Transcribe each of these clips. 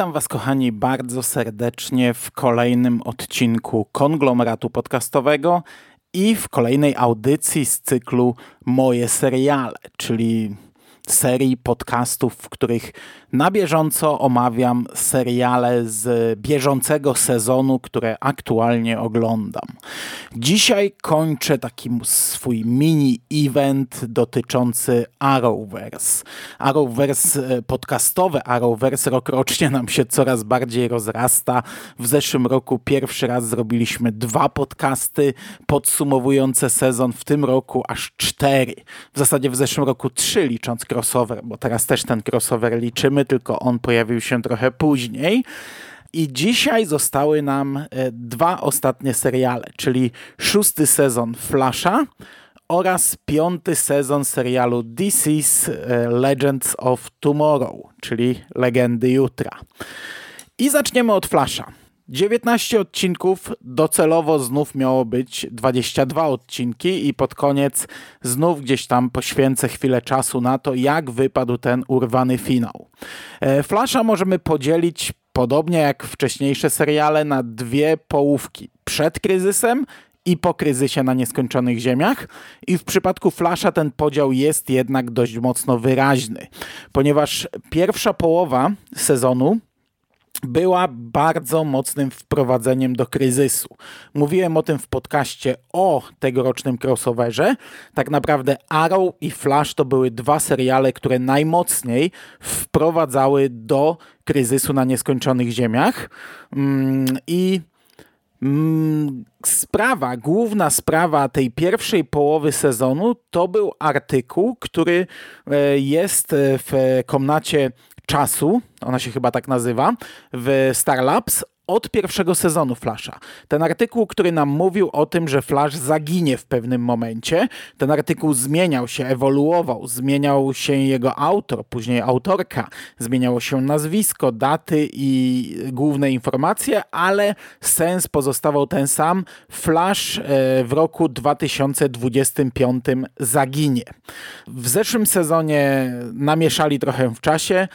Witam Was, kochani, bardzo serdecznie w kolejnym odcinku konglomeratu podcastowego i w kolejnej audycji z cyklu Moje seriale, czyli serii podcastów, w których na bieżąco omawiam seriale z bieżącego sezonu, które aktualnie oglądam. Dzisiaj kończę taki swój mini-event dotyczący Arrowverse. Arrowverse, e, podcastowe Arrowverse rokrocznie nam się coraz bardziej rozrasta. W zeszłym roku pierwszy raz zrobiliśmy dwa podcasty podsumowujące sezon, w tym roku aż cztery. W zasadzie w zeszłym roku trzy licząc crossover, bo teraz też ten crossover liczymy tylko on pojawił się trochę później. I dzisiaj zostały nam e, dwa ostatnie seriale, czyli szósty sezon Flasha oraz piąty sezon serialu DC's e, Legends of Tomorrow, czyli Legendy Jutra. I zaczniemy od Flasha. 19 odcinków, docelowo znów miało być 22 odcinki i pod koniec znów gdzieś tam poświęcę chwilę czasu na to, jak wypadł ten urwany finał. E, Flasha możemy podzielić, podobnie jak wcześniejsze seriale, na dwie połówki. Przed kryzysem i po kryzysie na nieskończonych ziemiach. I w przypadku Flasha ten podział jest jednak dość mocno wyraźny, ponieważ pierwsza połowa sezonu była bardzo mocnym wprowadzeniem do kryzysu. Mówiłem o tym w podcaście o tegorocznym crossoverze. Tak naprawdę Arrow i Flash to były dwa seriale, które najmocniej wprowadzały do kryzysu na nieskończonych ziemiach. Mm, I mm, sprawa, główna sprawa tej pierwszej połowy sezonu to był artykuł, który e, jest w komnacie czasu, ona się chyba tak nazywa, w Star Labs od pierwszego sezonu Flasha. Ten artykuł, który nam mówił o tym, że Flash zaginie w pewnym momencie, ten artykuł zmieniał się, ewoluował, zmieniał się jego autor, później autorka, zmieniało się nazwisko, daty i główne informacje, ale sens pozostawał ten sam. Flash e, w roku 2025 zaginie. W zeszłym sezonie namieszali trochę w czasie,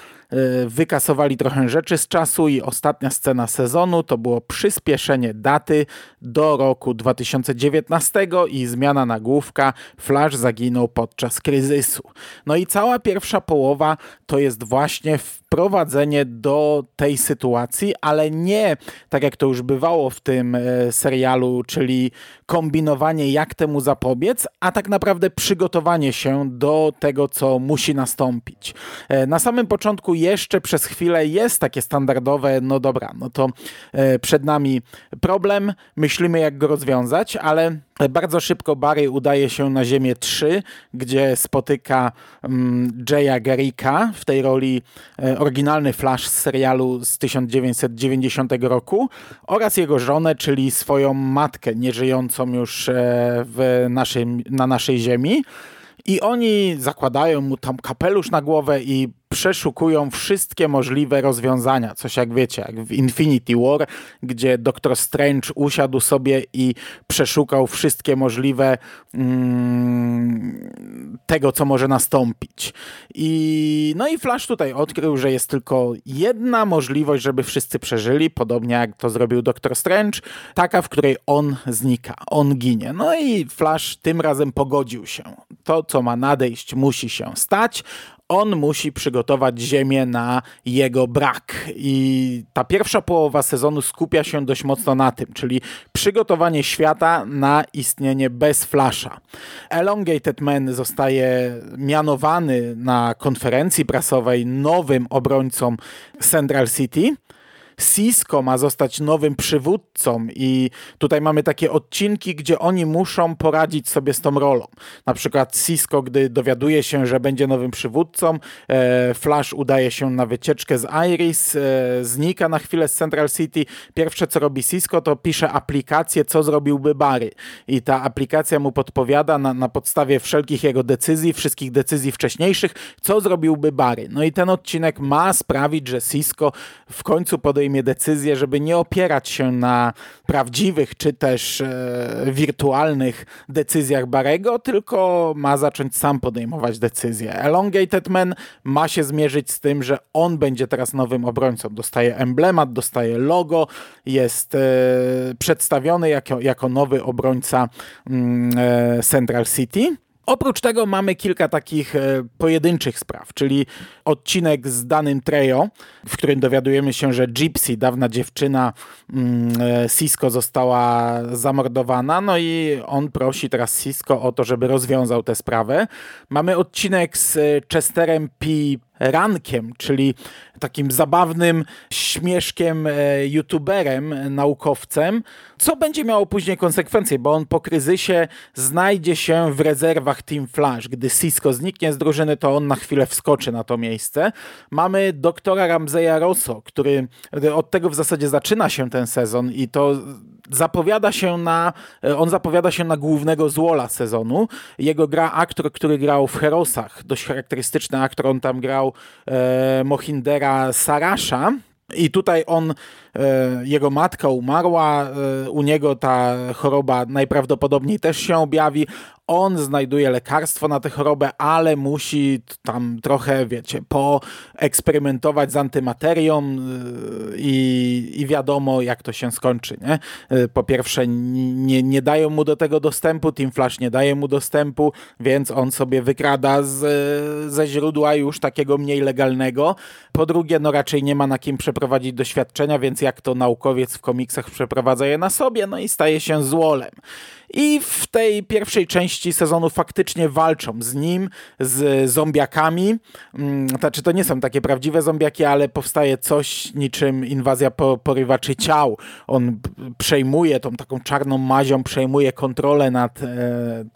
wykasowali trochę rzeczy z czasu i ostatnia scena sezonu to było przyspieszenie daty do roku 2019 i zmiana nagłówka Flash zaginął podczas kryzysu. No i cała pierwsza połowa to jest właśnie wprowadzenie do tej sytuacji, ale nie tak jak to już bywało w tym e, serialu, czyli kombinowanie jak temu zapobiec, a tak naprawdę przygotowanie się do tego, co musi nastąpić. E, na samym początku jeszcze przez chwilę jest takie standardowe, no dobra, no to e, przed nami problem, myślimy jak go rozwiązać, ale bardzo szybko Barry udaje się na Ziemię 3, gdzie spotyka um, Jaya Garricka w tej roli e, oryginalny Flash z serialu z 1990 roku oraz jego żonę, czyli swoją matkę nieżyjącą już e, w naszym, na naszej Ziemi. I oni zakładają mu tam kapelusz na głowę i przeszukują wszystkie możliwe rozwiązania. Coś jak wiecie, jak w Infinity War, gdzie Doctor Strange usiadł sobie i przeszukał wszystkie możliwe mm, tego, co może nastąpić. I, no i Flash tutaj odkrył, że jest tylko jedna możliwość, żeby wszyscy przeżyli, podobnie jak to zrobił Doctor Strange, taka, w której on znika, on ginie. No i Flash tym razem pogodził się. To, co ma nadejść, musi się stać on musi przygotować ziemię na jego brak. I ta pierwsza połowa sezonu skupia się dość mocno na tym, czyli przygotowanie świata na istnienie bez Flasha. Elongated Man zostaje mianowany na konferencji prasowej nowym obrońcą Central City. Cisco ma zostać nowym przywódcą i tutaj mamy takie odcinki, gdzie oni muszą poradzić sobie z tą rolą. Na przykład Cisco, gdy dowiaduje się, że będzie nowym przywódcą, e, Flash udaje się na wycieczkę z Iris, e, znika na chwilę z Central City. Pierwsze co robi Cisco to pisze aplikację, co zrobiłby Barry i ta aplikacja mu podpowiada na, na podstawie wszelkich jego decyzji, wszystkich decyzji wcześniejszych, co zrobiłby Barry. No i ten odcinek ma sprawić, że Cisco w końcu podejmuje podejmie decyzję, żeby nie opierać się na prawdziwych czy też e, wirtualnych decyzjach Barego, tylko ma zacząć sam podejmować decyzje. Elongated Man ma się zmierzyć z tym, że on będzie teraz nowym obrońcą. Dostaje emblemat, dostaje logo, jest e, przedstawiony jako, jako nowy obrońca mm, e, Central City. Oprócz tego mamy kilka takich e, pojedynczych spraw, czyli odcinek z danym Trejo, w którym dowiadujemy się, że Gypsy, dawna dziewczyna mm, e, Cisco została zamordowana, no i on prosi teraz Cisco o to, żeby rozwiązał tę sprawę. Mamy odcinek z Chesterem P. Rankiem, czyli takim zabawnym śmieszkiem, e, youtuberem, naukowcem, co będzie miało później konsekwencje, bo on po kryzysie znajdzie się w rezerwach Team Flash. Gdy Cisco zniknie z drużyny, to on na chwilę wskoczy na to miejsce. Mamy doktora Ramzeya Rosso, który od tego w zasadzie zaczyna się ten sezon i to zapowiada się na, e, on zapowiada się na głównego złola sezonu. Jego gra aktor, który grał w Herosach, dość charakterystyczny aktor, on tam grał e, Mohindera Sarasha, i tutaj on, jego matka umarła, e, u niego ta choroba najprawdopodobniej też się objawi. On znajduje lekarstwo na tę chorobę, ale musi tam trochę, wiecie, poeksperymentować z antymaterią y, i, i wiadomo, jak to się skończy. Nie? Po pierwsze, nie, nie dają mu do tego dostępu, Team Flash nie daje mu dostępu, więc on sobie wykrada z, ze źródła już takiego mniej legalnego. Po drugie, no raczej nie ma na kim przeprowadzić doświadczenia, więc jak to naukowiec w komiksach przeprowadza je na sobie, no i staje się złolem. I w tej pierwszej części sezonu faktycznie walczą z nim, z zombiakami. Mm, znaczy, to nie są takie prawdziwe zombiaki, ale powstaje coś niczym inwazja porywaczy ciał. On przejmuje tą taką czarną mazią, przejmuje kontrolę nad e,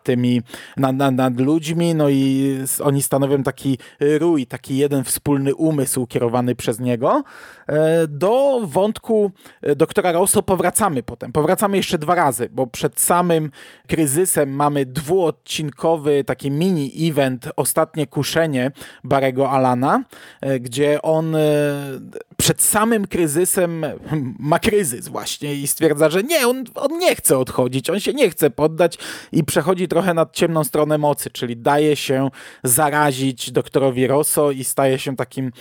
tymi, nad, nad, nad ludźmi, no i oni stanowią taki rój, taki jeden wspólny umysł kierowany przez niego. E, do wątku e, doktora Rosso powracamy potem. Powracamy jeszcze dwa razy, bo przed samym kryzysem mamy dwuodcinkowy taki mini event, ostatnie kuszenie Barego Alana, e, gdzie on przed samym kryzysem ma kryzys właśnie i stwierdza, że nie, on, on nie chce odchodzić, on się nie chce poddać i przechodzi trochę nad ciemną stronę mocy, czyli daje się zarazić doktorowi Rosso i staje się takim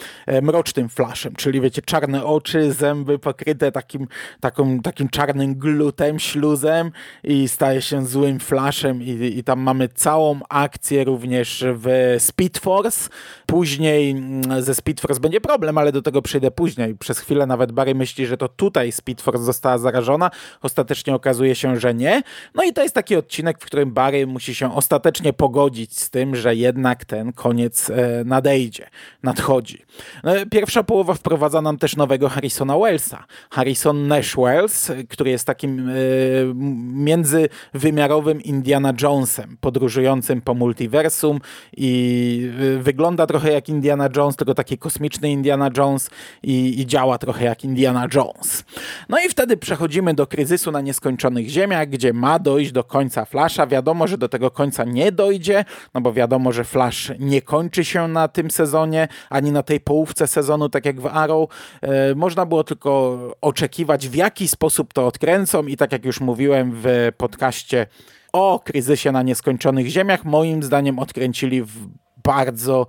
mrocznym flaszem, czyli wiecie, czarne oczy, zęby pokryte takim, taką, takim czarnym glutem, śluzem i staje się złym flaszem i, i tam mamy całą akcję również w Speed Force. Później mm, ze Speed Force będzie problem, ale do tego przyjdę później. Przez chwilę nawet Barry myśli, że to tutaj Speed Force została zarażona. Ostatecznie okazuje się, że nie. No i to jest taki odcinek, w którym Barry musi się ostatecznie pogodzić z tym, że jednak ten koniec e, nadejdzie, nadchodzi. No, pierwsza połowa wprowadza nam też nowego Harrisona Wellsa. Harrison Nash Wells, który jest takim y, międzywymiarowym Indiana Jonesem, podróżującym po multiversum i y, wygląda trochę jak Indiana Jones, tylko taki kosmiczny Indiana Jones i, i działa trochę jak Indiana Jones. No i wtedy przechodzimy do kryzysu na nieskończonych ziemiach, gdzie ma dojść do końca Flasha. Wiadomo, że do tego końca nie dojdzie, no bo wiadomo, że Flash nie kończy się na tym sezonie, ani na tej połówce sezonu, tak jak w Arrow. E, można było tylko oczekiwać, w jaki sposób to odkręcą i tak jak już mówiłem w podcaście o kryzysie na nieskończonych ziemiach, moim zdaniem odkręcili w bardzo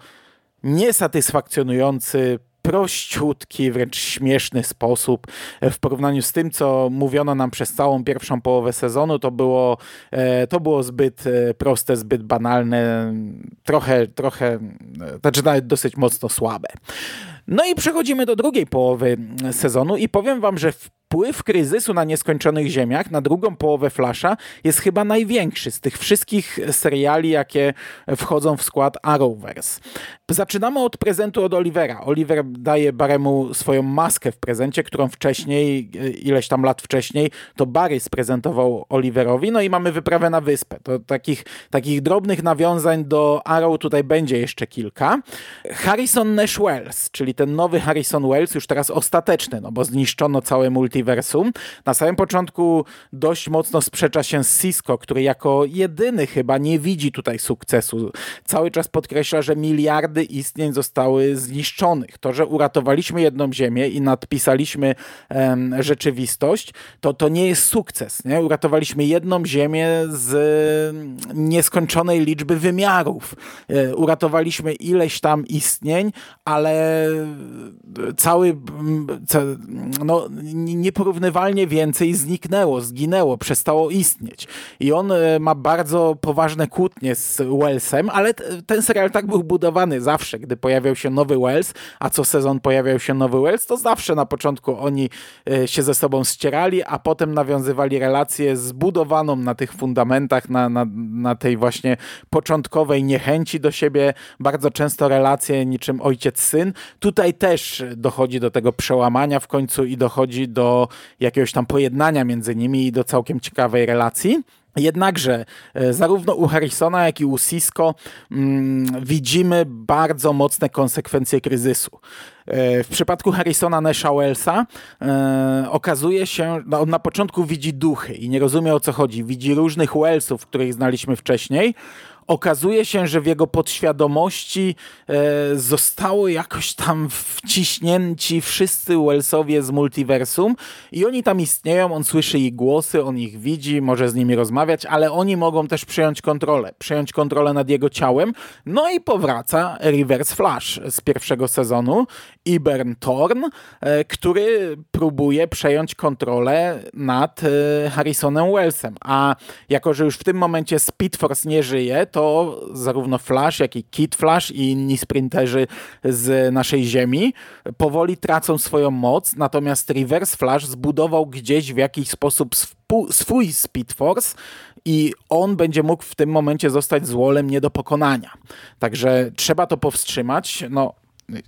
niesatysfakcjonujący, prościutki, wręcz śmieszny sposób. W porównaniu z tym, co mówiono nam przez całą pierwszą połowę sezonu, to było, e, to było zbyt e, proste, zbyt banalne, trochę, trochę, znaczy nawet dosyć mocno słabe. No i przechodzimy do drugiej połowy sezonu i powiem wam, że wpływ kryzysu na nieskończonych ziemiach, na drugą połowę Flasha jest chyba największy z tych wszystkich seriali, jakie wchodzą w skład Arrowverse. Zaczynamy od prezentu od Olivera. Oliver daje Baremu swoją maskę w prezencie, którą wcześniej, ileś tam lat wcześniej, to Barry sprezentował Oliverowi, no i mamy wyprawę na wyspę. To takich, takich drobnych nawiązań do Arrow tutaj będzie jeszcze kilka. Harrison Nash Wells, czyli ten nowy Harrison Wells, już teraz ostateczny, no bo zniszczono całe multi multiversum. Na samym początku dość mocno sprzecza się z Cisco, który jako jedyny chyba nie widzi tutaj sukcesu. Cały czas podkreśla, że miliardy istnień zostały zniszczonych. To, że uratowaliśmy jedną ziemię i nadpisaliśmy um, rzeczywistość, to to nie jest sukces. Nie? Uratowaliśmy jedną ziemię z nieskończonej liczby wymiarów. E, uratowaliśmy ileś tam istnień, ale cały, no, nieporównywalnie więcej zniknęło, zginęło, przestało istnieć. I on e, ma bardzo poważne kłótnie z Wellsem, ale ten serial tak był budowany zawsze, gdy pojawiał się nowy Wells, a co sezon pojawiał się nowy Wells, to zawsze na początku oni e, się ze sobą ścierali, a potem nawiązywali relację zbudowaną na tych fundamentach, na, na, na tej właśnie początkowej niechęci do siebie, bardzo często relacje niczym ojciec-syn. Tutaj też dochodzi do tego przełamania w końcu i dochodzi do jakiegoś tam pojednania między nimi i do całkiem ciekawej relacji. Jednakże e, zarówno u Harrisona, jak i u Cisco mm, widzimy bardzo mocne konsekwencje kryzysu. E, w przypadku Harrisona Nesha Wellsa e, okazuje się, no on na początku widzi duchy i nie rozumie o co chodzi. Widzi różnych Wellsów, których znaliśmy wcześniej okazuje się, że w jego podświadomości e, zostało jakoś tam wciśnięci wszyscy Wellsowie z multiversum i oni tam istnieją, on słyszy ich głosy, on ich widzi, może z nimi rozmawiać, ale oni mogą też przejąć kontrolę, przejąć kontrolę nad jego ciałem. No i powraca Reverse Flash z pierwszego sezonu, Ibern Thorn, e, który próbuje przejąć kontrolę nad e, Harrisonem Wellsem, a jako, że już w tym momencie Speed Force nie żyje, to zarówno Flash, jak i Kid Flash i inni sprinterzy z naszej Ziemi powoli tracą swoją moc, natomiast Reverse Flash zbudował gdzieś w jakiś sposób swój Speed Force i on będzie mógł w tym momencie zostać złolem nie do pokonania. Także trzeba to powstrzymać. No,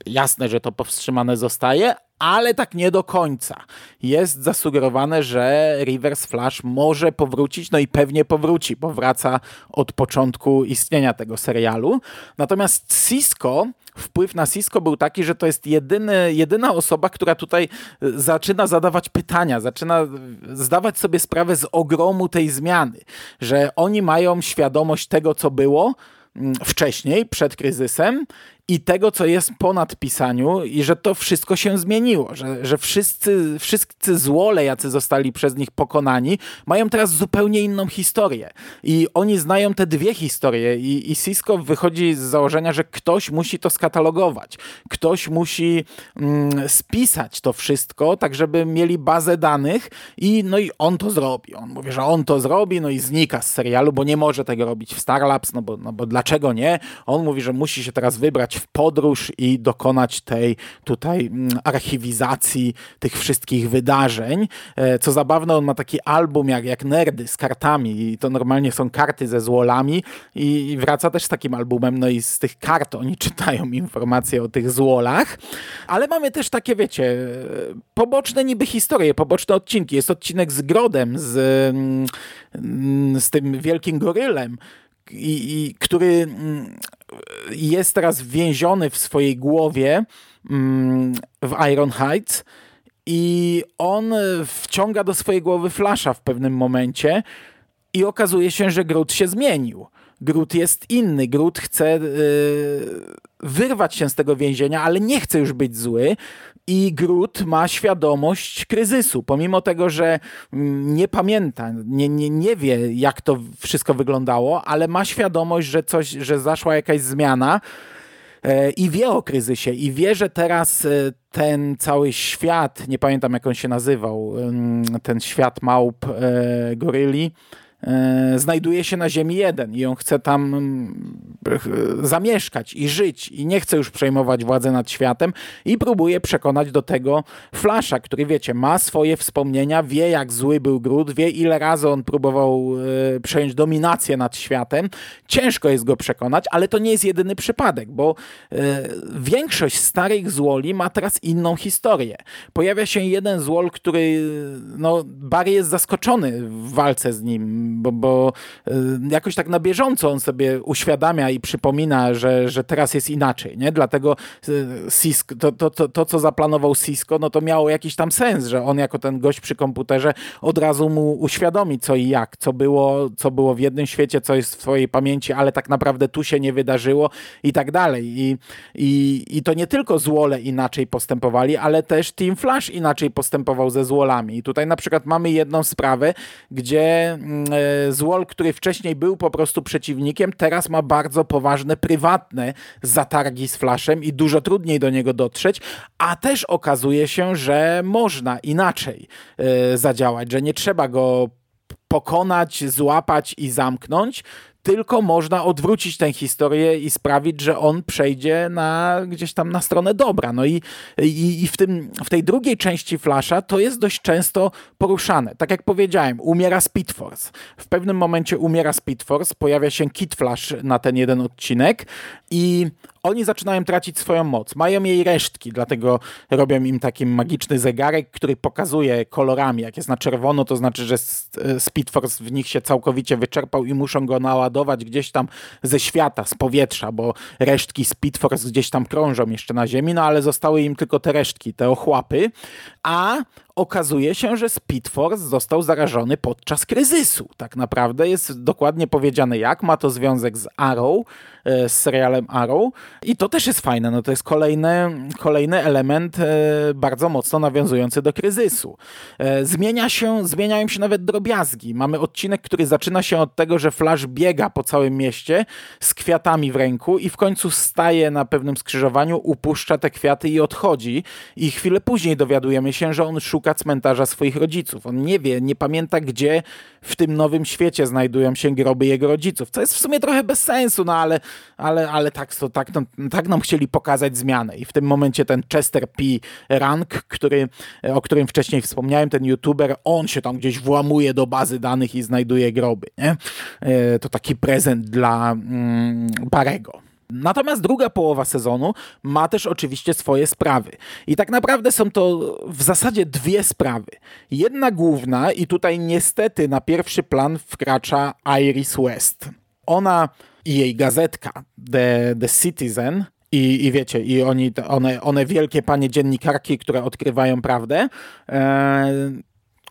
jasne, że to powstrzymane zostaje, ale tak nie do końca. Jest zasugerowane, że Reverse Flash może powrócić, no i pewnie powróci, bo wraca od początku istnienia tego serialu. Natomiast Cisco, wpływ na Cisco był taki, że to jest jedyny, jedyna osoba, która tutaj zaczyna zadawać pytania, zaczyna zdawać sobie sprawę z ogromu tej zmiany, że oni mają świadomość tego, co było, mm, wcześniej, przed kryzysem i tego, co jest po nadpisaniu i że to wszystko się zmieniło, że, że wszyscy, wszyscy złole, jacy zostali przez nich pokonani, mają teraz zupełnie inną historię. I oni znają te dwie historie i, i Cisco wychodzi z założenia, że ktoś musi to skatalogować. Ktoś musi mm, spisać to wszystko, tak żeby mieli bazę danych i no i on to zrobi. On mówi, że on to zrobi, no i znika z serialu, bo nie może tego robić w Starlabs, no bo, no bo dlaczego nie? On mówi, że musi się teraz wybrać w podróż i dokonać tej tutaj mm, archiwizacji tych wszystkich wydarzeń. E, co zabawne, on ma taki album jak, jak Nerdy z kartami i to normalnie są karty ze złolami i wraca też z takim albumem, no i z tych kart oni czytają informacje o tych złolach, ale mamy też takie, wiecie, poboczne niby historie, poboczne odcinki. Jest odcinek z Grodem, z, mm, z tym wielkim gorylem, i, i który mm, jest teraz więziony w swojej głowie mm, w Iron Heights i on wciąga do swojej głowy Flasha w pewnym momencie i okazuje się, że Groot się zmienił. Groot jest inny. Groot chce yy, wyrwać się z tego więzienia, ale nie chce już być zły. I Groot ma świadomość kryzysu, pomimo tego, że mm, nie pamięta, nie, nie, nie wie, jak to wszystko wyglądało, ale ma świadomość, że coś, że zaszła jakaś zmiana e, i wie o kryzysie i wie, że teraz e, ten cały świat, nie pamiętam jak on się nazywał, ten świat małp e, goryli, znajduje się na Ziemi jeden i on chce tam mm, zamieszkać i żyć i nie chce już przejmować władzy nad światem i próbuje przekonać do tego Flasha, który wiecie, ma swoje wspomnienia, wie jak zły był Groot, wie ile razy on próbował e, przejąć dominację nad światem. Ciężko jest go przekonać, ale to nie jest jedyny przypadek, bo e, większość starych złoli ma teraz inną historię. Pojawia się jeden złol, który no, Barry jest zaskoczony w walce z nim bo, bo y, jakoś tak na bieżąco on sobie uświadamia i przypomina, że, że teraz jest inaczej, nie? Dlatego y, Cisco, to, to, to, to, co zaplanował Cisco, no to miało jakiś tam sens, że on jako ten gość przy komputerze od razu mu uświadomi co i jak, co było, co było w jednym świecie, co jest w twojej pamięci, ale tak naprawdę tu się nie wydarzyło i tak dalej. I, i, i to nie tylko złole inaczej postępowali, ale też Team Flash inaczej postępował ze złolami. I tutaj na przykład mamy jedną sprawę, gdzie mm, złol, który wcześniej był po prostu przeciwnikiem, teraz ma bardzo poważne prywatne zatargi z Flashem i dużo trudniej do niego dotrzeć, a też okazuje się, że można inaczej e, zadziałać, że nie trzeba go pokonać, złapać i zamknąć, tylko można odwrócić tę historię i sprawić, że on przejdzie na gdzieś tam na stronę dobra. No i, i, i w, tym, w tej drugiej części Flasha to jest dość często poruszane. Tak jak powiedziałem, umiera Speed Force. W pewnym momencie umiera Speed Force, pojawia się Kid Flash na ten jeden odcinek i oni zaczynają tracić swoją moc. Mają jej resztki, dlatego robią im taki magiczny zegarek, który pokazuje kolorami. Jak jest na czerwono, to znaczy, że Speed Force w nich się całkowicie wyczerpał i muszą go naładować gdzieś tam ze świata, z powietrza, bo resztki Speed Force gdzieś tam krążą jeszcze na ziemi, no ale zostały im tylko te resztki, te ochłapy. A okazuje się, że Speed Force został zarażony podczas kryzysu. Tak naprawdę jest dokładnie powiedziane jak. Ma to związek z Arrow, z serialem Arrow i to też jest fajne. No to jest kolejny, kolejny element e, bardzo mocno nawiązujący do kryzysu. E, zmienia się, zmieniają się nawet drobiazgi. Mamy odcinek, który zaczyna się od tego, że Flash biega po całym mieście z kwiatami w ręku i w końcu staje na pewnym skrzyżowaniu, upuszcza te kwiaty i odchodzi. I chwilę później dowiadujemy się, że on szuka cmentarza swoich rodziców. On nie wie, nie pamięta, gdzie w tym nowym świecie znajdują się groby jego rodziców, co jest w sumie trochę bez sensu, no ale, ale, ale tak, to, tak, no, tak nam chcieli pokazać zmianę. I w tym momencie ten Chester P. Rank, który, o którym wcześniej wspomniałem, ten youtuber, on się tam gdzieś włamuje do bazy danych i znajduje groby. Nie? E, to taki prezent dla mm, Barego. Natomiast druga połowa sezonu ma też oczywiście swoje sprawy. I tak naprawdę są to w zasadzie dwie sprawy. Jedna główna, i tutaj niestety na pierwszy plan wkracza Iris West. Ona i jej gazetka The, The Citizen i, I wiecie, i oni, one, one wielkie panie dziennikarki, które odkrywają prawdę, e,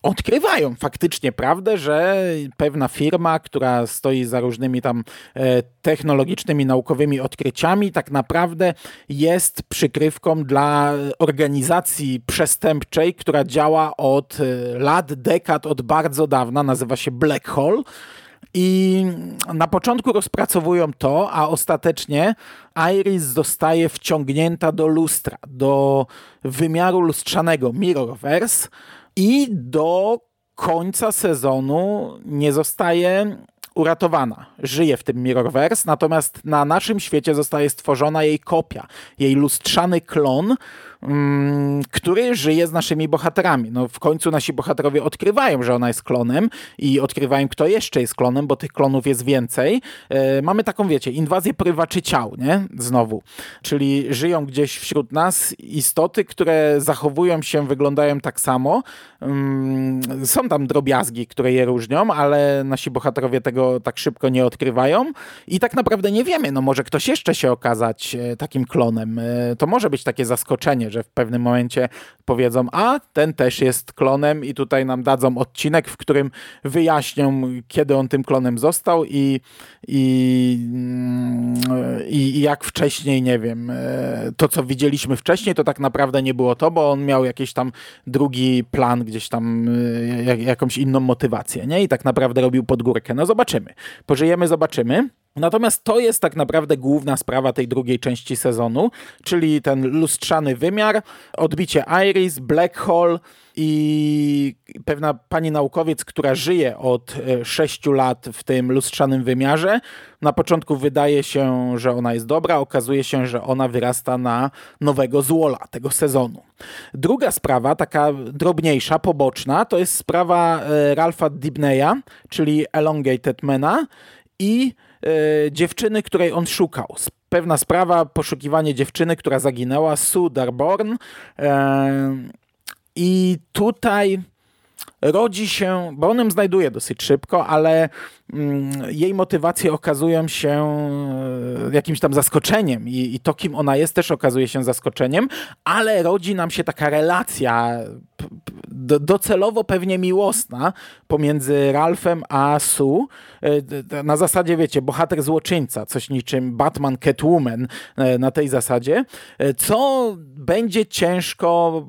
odkrywają faktycznie prawdę, że pewna firma, która stoi za różnymi tam e, technologicznymi, naukowymi odkryciami, tak naprawdę jest przykrywką dla organizacji przestępczej, która działa od e, lat, dekad, od bardzo dawna, nazywa się Black Hole. I na początku rozpracowują to, a ostatecznie Iris zostaje wciągnięta do lustra, do wymiaru lustrzanego Mirrorverse, i do końca sezonu nie zostaje uratowana. Żyje w tym Mirrorverse, natomiast na naszym świecie zostaje stworzona jej kopia, jej lustrzany klon, który żyje z naszymi bohaterami. No, w końcu nasi bohaterowie odkrywają, że ona jest klonem i odkrywają, kto jeszcze jest klonem, bo tych klonów jest więcej. E, mamy taką, wiecie, inwazję prywaczy ciał, nie? Znowu. Czyli żyją gdzieś wśród nas istoty, które zachowują się, wyglądają tak samo. Mm, są tam drobiazgi, które je różnią, ale nasi bohaterowie tego tak szybko nie odkrywają i tak naprawdę nie wiemy, no może ktoś jeszcze się okazać e, takim klonem. E, to może być takie zaskoczenie, że w pewnym momencie powiedzą, a ten też jest klonem i tutaj nam dadzą odcinek, w którym wyjaśnią, kiedy on tym klonem został i, i, i, i jak wcześniej, nie wiem, e, to co widzieliśmy wcześniej, to tak naprawdę nie było to, bo on miał jakiś tam drugi plan, gdzieś tam e, jak, jakąś inną motywację, nie? I tak naprawdę robił podgórkę. No zobaczymy. Pożyjemy, zobaczymy. Natomiast to jest tak naprawdę główna sprawa tej drugiej części sezonu, czyli ten lustrzany wymiar, odbicie Iris, Black Hole i pewna pani naukowiec, która żyje od e, sześciu lat w tym lustrzanym wymiarze. Na początku wydaje się, że ona jest dobra, okazuje się, że ona wyrasta na nowego złola tego sezonu. Druga sprawa, taka drobniejsza, poboczna, to jest sprawa e, Ralpha Dibneya, czyli Elongated Mena i dziewczyny, której on szukał. Pewna sprawa, poszukiwanie dziewczyny, która zaginęła, Sue Darborn. E, I tutaj rodzi się, bo on ją znajduje dosyć szybko, ale mm, jej motywacje okazują się e, jakimś tam zaskoczeniem I, i to, kim ona jest, też okazuje się zaskoczeniem, ale rodzi nam się taka relacja docelowo pewnie miłosna pomiędzy Ralphem a Sue. E, na zasadzie, wiecie, bohater złoczyńca, coś niczym Batman Catwoman e, na tej zasadzie, co będzie ciężko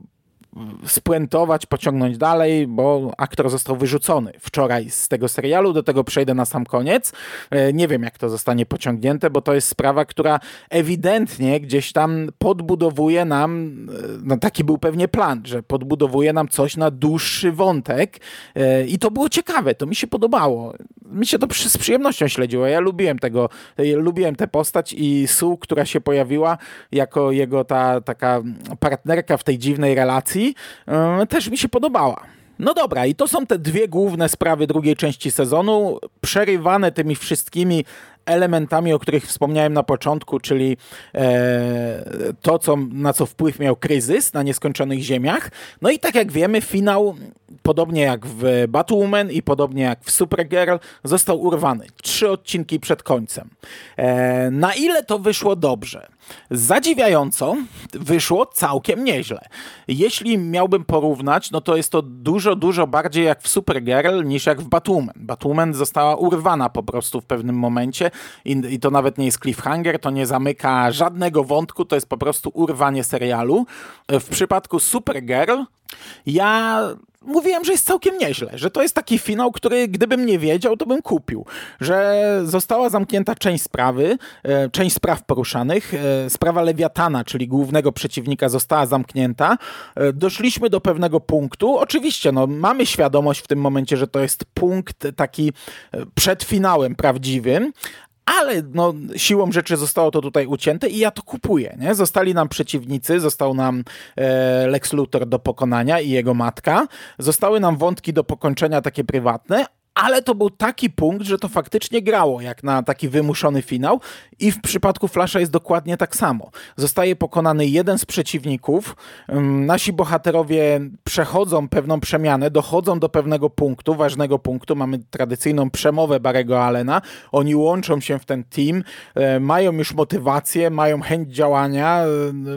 spuentować, pociągnąć dalej, bo aktor został wyrzucony wczoraj z tego serialu. Do tego przejdę na sam koniec. E, nie wiem, jak to zostanie pociągnięte, bo to jest sprawa, która ewidentnie gdzieś tam podbudowuje nam, e, no taki był pewnie plan, że podbudowuje nam coś na dłuższy wątek e, i to było ciekawe, to mi się podobało. Mi się to z przyjemnością śledziło. Ja lubiłem tego, lubiłem tę postać i Sue, która się pojawiła jako jego ta taka partnerka w tej dziwnej relacji, E, też mi się podobała. No dobra, i to są te dwie główne sprawy drugiej części sezonu, przerywane tymi wszystkimi elementami, o których wspomniałem na początku, czyli e, to, co, na co wpływ miał kryzys na nieskończonych ziemiach. No i tak jak wiemy, finał, podobnie jak w Batwoman i podobnie jak w Supergirl, został urwany. Trzy odcinki przed końcem. E, na ile to wyszło dobrze? Zadziwiająco wyszło całkiem nieźle. Jeśli miałbym porównać, no to jest to dużo, dużo bardziej jak w Supergirl niż jak w Batwoman. Batwoman została urwana po prostu w pewnym momencie i, i to nawet nie jest cliffhanger, to nie zamyka żadnego wątku, to jest po prostu urwanie serialu. W przypadku Supergirl ja mówiłem, że jest całkiem nieźle, że to jest taki finał, który gdybym nie wiedział, to bym kupił. Że została zamknięta część sprawy, e, część spraw poruszanych, e, sprawa Lewiatana, czyli głównego przeciwnika została zamknięta. E, doszliśmy do pewnego punktu. Oczywiście, no, mamy świadomość w tym momencie, że to jest punkt taki przed finałem prawdziwym, ale no, siłą rzeczy zostało to tutaj ucięte i ja to kupuję. Nie? Zostali nam przeciwnicy, został nam e, Lex Luthor do pokonania i jego matka, zostały nam wątki do pokończenia takie prywatne, ale to był taki punkt, że to faktycznie grało jak na taki wymuszony finał i w przypadku Flasha jest dokładnie tak samo. Zostaje pokonany jeden z przeciwników, nasi bohaterowie przechodzą pewną przemianę, dochodzą do pewnego punktu, ważnego punktu, mamy tradycyjną przemowę Barego Allena, oni łączą się w ten team, e, mają już motywację, mają chęć działania, e,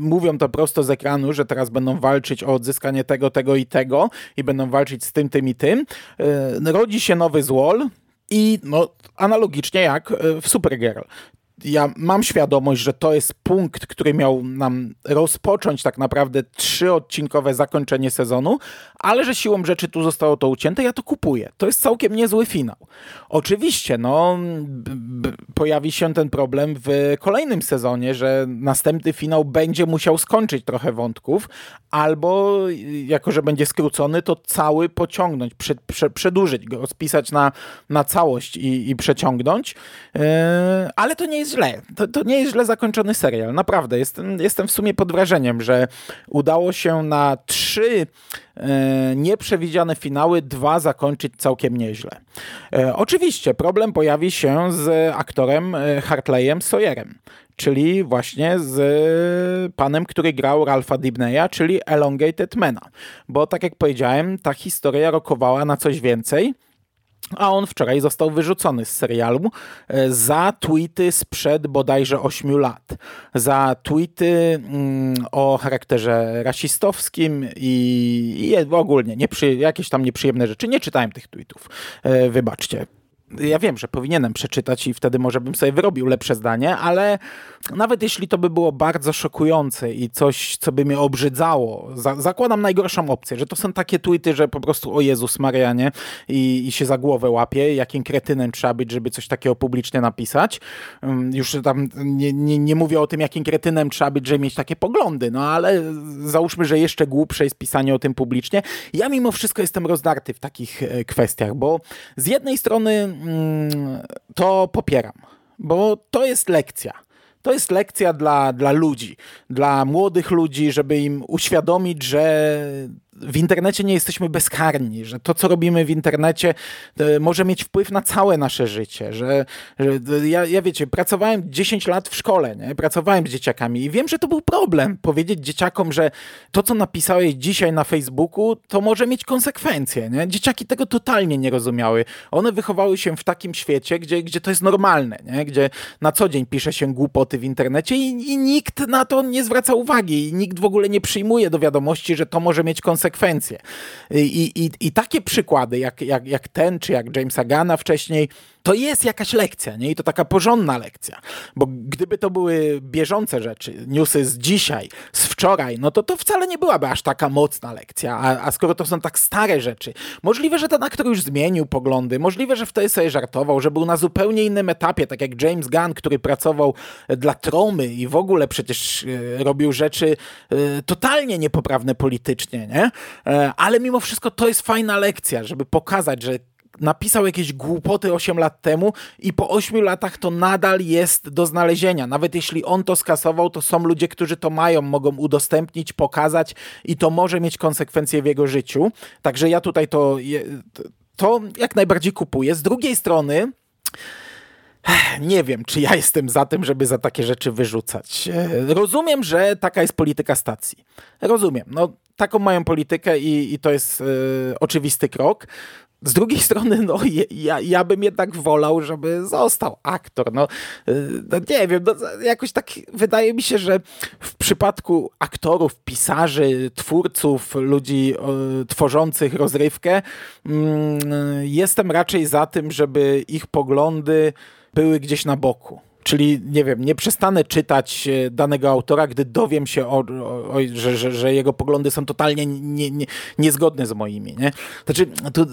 mówią to prosto z ekranu, że teraz będą walczyć o odzyskanie tego, tego i tego i będą walczyć z tym, tym i tym. E, rodzi się nowy złol i no, analogicznie jak e, w Supergirl ja mam świadomość, że to jest punkt, który miał nam rozpocząć tak naprawdę trzyodcinkowe zakończenie sezonu, ale że siłą rzeczy tu zostało to ucięte, ja to kupuję. To jest całkiem niezły finał. Oczywiście, no, pojawi się ten problem w kolejnym sezonie, że następny finał będzie musiał skończyć trochę wątków, albo jako, że będzie skrócony, to cały pociągnąć, prze, prze, przedłużyć go, rozpisać na, na całość i, i przeciągnąć. Yy, ale to nie jest źle. To, to nie jest źle zakończony serial. Naprawdę. Jestem, jestem w sumie pod wrażeniem, że udało się na trzy e, nieprzewidziane finały, dwa zakończyć całkiem nieźle. E, oczywiście problem pojawi się z aktorem e, Hartleyem Sawyerem czyli właśnie z panem, który grał Ralpha Dibneya, czyli Elongated Mana. Bo tak jak powiedziałem, ta historia rokowała na coś więcej. A on wczoraj został wyrzucony z serialu e, za tweety sprzed bodajże 8 lat. Za tweety mm, o charakterze rasistowskim i, ogólnie nieprzy, jakieś tam nieprzyjemne rzeczy. Nie czytałem tych tweetów. E, wybaczcie ja wiem, że powinienem przeczytać i wtedy może bym sobie wyrobił lepsze zdanie, ale nawet jeśli to by było bardzo szokujące i coś, co by mnie obrzydzało, za zakładam najgorszą opcję, że to są takie tweety, że po prostu o Jezus Marianie i, i się za głowę łapie, jakim kretynem trzeba być, żeby coś takiego publicznie napisać. Um, już tam nie, nie, nie mówię o tym, jakim kretynem trzeba być, żeby mieć takie poglądy, no ale załóżmy, że jeszcze głupsze jest pisanie o tym publicznie. Ja mimo wszystko jestem rozdarty w takich e, kwestiach, bo z jednej strony Mm, to popieram, bo to jest lekcja. To jest lekcja dla, dla ludzi, dla młodych ludzi, żeby im uświadomić, że w internecie nie jesteśmy bezkarni, że to, co robimy w internecie, e, może mieć wpływ na całe nasze życie, że, że ja, ja wiecie, pracowałem 10 lat w szkole, nie? pracowałem z dzieciakami i wiem, że to był problem powiedzieć dzieciakom, że to, co napisałeś dzisiaj na Facebooku, to może mieć konsekwencje. Nie? Dzieciaki tego totalnie nie rozumiały. One wychowały się w takim świecie, gdzie, gdzie to jest normalne, nie? gdzie na co dzień pisze się głupoty w internecie i, i nikt na to nie zwraca uwagi i nikt w ogóle nie przyjmuje do wiadomości, że to może mieć konsekwencje. I, i, i takie przykłady, jak, jak, jak ten, czy jak Jamesa Gana wcześniej, to jest jakaś lekcja, nie? I to taka porządna lekcja. Bo gdyby to były bieżące rzeczy, newsy z dzisiaj, z wczoraj, no to to wcale nie byłaby aż taka mocna lekcja. A, a skoro to są tak stare rzeczy, możliwe, że ten aktor już zmienił poglądy, możliwe, że wtedy sobie żartował, że był na zupełnie innym etapie, tak jak James Gunn, który pracował dla Tromy i w ogóle przecież e, robił rzeczy e, totalnie niepoprawne politycznie, nie? E, ale mimo wszystko to jest fajna lekcja, żeby pokazać, że napisał jakieś głupoty 8 lat temu i po 8 latach to nadal jest do znalezienia. Nawet jeśli on to skasował, to są ludzie, którzy to mają, mogą udostępnić, pokazać i to może mieć konsekwencje w jego życiu. Także ja tutaj to, to jak najbardziej kupuję. Z drugiej strony, nie wiem, czy ja jestem za tym, żeby za takie rzeczy wyrzucać. Rozumiem, że taka jest polityka stacji. Rozumiem. No, taką mają politykę i, i to jest y, oczywisty krok. Z drugiej strony, no, ja, ja bym jednak wolał, żeby został aktor. No, y, no nie wiem, no, jakoś tak wydaje mi się, że w przypadku aktorów, pisarzy, twórców, ludzi y, tworzących rozrywkę, y, jestem raczej za tym, żeby ich poglądy były gdzieś na boku. Czyli, nie wiem, nie przestanę czytać e, danego autora, gdy dowiem się, o, o, że, że, że, jego poglądy są totalnie nie, nie, niezgodne z moimi. Nie? Znaczy, tu,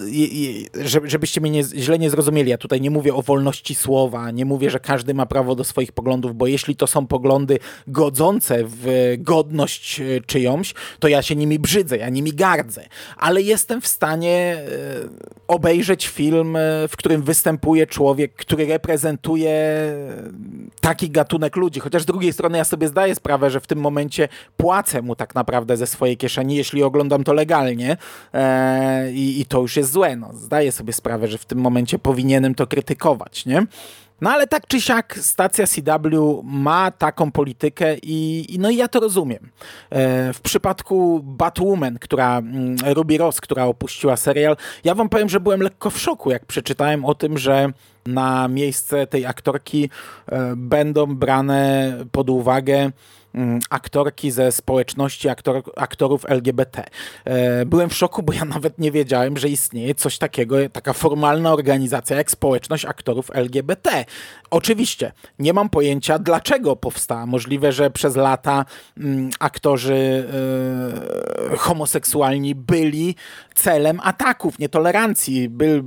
żebyście mnie nie, źle nie zrozumieli, ja tutaj nie mówię o wolności słowa, nie mówię, że każdy ma prawo do swoich poglądów, bo jeśli to są poglądy godzące w godność e, czyjąś, to ja się nimi brzydzę, ja nimi gardzę. Ale jestem w stanie e, obejrzeć film, w którym występuje człowiek, który reprezentuje taki gatunek ludzi. Chociaż z drugiej strony ja sobie zdaję sprawę, że w tym momencie płacę mu tak naprawdę ze swojej kieszeni, jeśli oglądam to legalnie e, i, i, to już jest złe. No, zdaję sobie sprawę, że w tym momencie powinienem to krytykować, nie? No ale tak czy siak stacja CW ma taką politykę i, i no i ja to rozumiem. E, w przypadku Batwoman, która mm, Ruby Ross, która opuściła serial, ja wam powiem, że byłem lekko w szoku, jak przeczytałem o tym, że na miejsce tej aktorki e, będą brane pod uwagę aktorki ze społeczności aktor, aktorów LGBT. E, byłem w szoku, bo ja nawet nie wiedziałem, że istnieje coś takiego, taka formalna organizacja jak społeczność aktorów LGBT. Oczywiście, nie mam pojęcia, dlaczego powstała. Możliwe, że przez lata mm, aktorzy e, homoseksualni byli celem ataków, nietolerancji. By,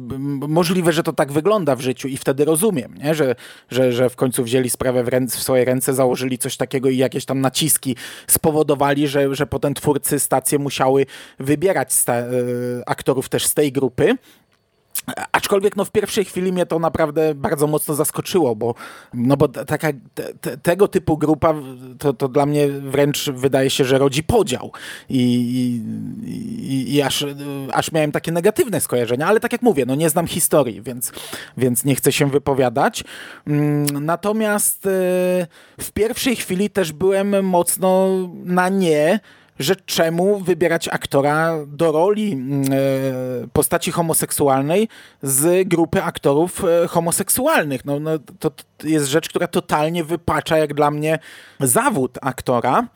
możliwe, że to tak wygląda w życiu i wtedy rozumiem, nie? Że, że, że w końcu wzięli sprawę w, ręce, w swoje ręce, założyli coś takiego i jakieś tam naciski spowodowali, że, że potem twórcy stacje musiały wybierać sta- e, aktorów też z tej grupy. Aczkolwiek no, w pierwszej chwili mnie to naprawdę bardzo mocno zaskoczyło, bo, no, bo taka, te, tego typu grupa to, to dla mnie wręcz wydaje się, że rodzi podział. I, i, i aż, aż miałem takie negatywne skojarzenia, ale tak jak mówię, no nie znam historii, więc, więc nie chcę się wypowiadać. Mm, natomiast e, w pierwszej chwili też byłem mocno na nie że czemu wybierać aktora do roli mm, e, postaci homoseksualnej z grupy aktorów e, homoseksualnych. No, no, to jest rzecz, która totalnie wypacza jak dla mnie zawód aktora.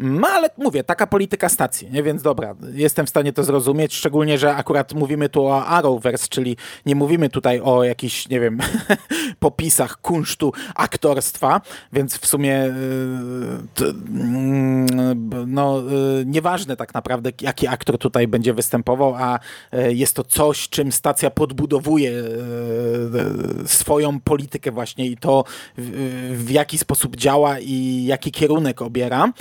No ale mówię, taka polityka stacji, nie? więc dobra, jestem w stanie to zrozumieć, szczególnie, że akurat mówimy tu o Arrowverse, czyli nie mówimy tutaj o jakichś, nie wiem, popisach kunsztu aktorstwa, więc w sumie yy, no, yy, nieważne tak naprawdę, jaki aktor tutaj będzie występował, a yy, jest to coś, czym stacja podbudowuje swoją politykę właśnie i to w jaki sposób działa i jaki kierunek obiera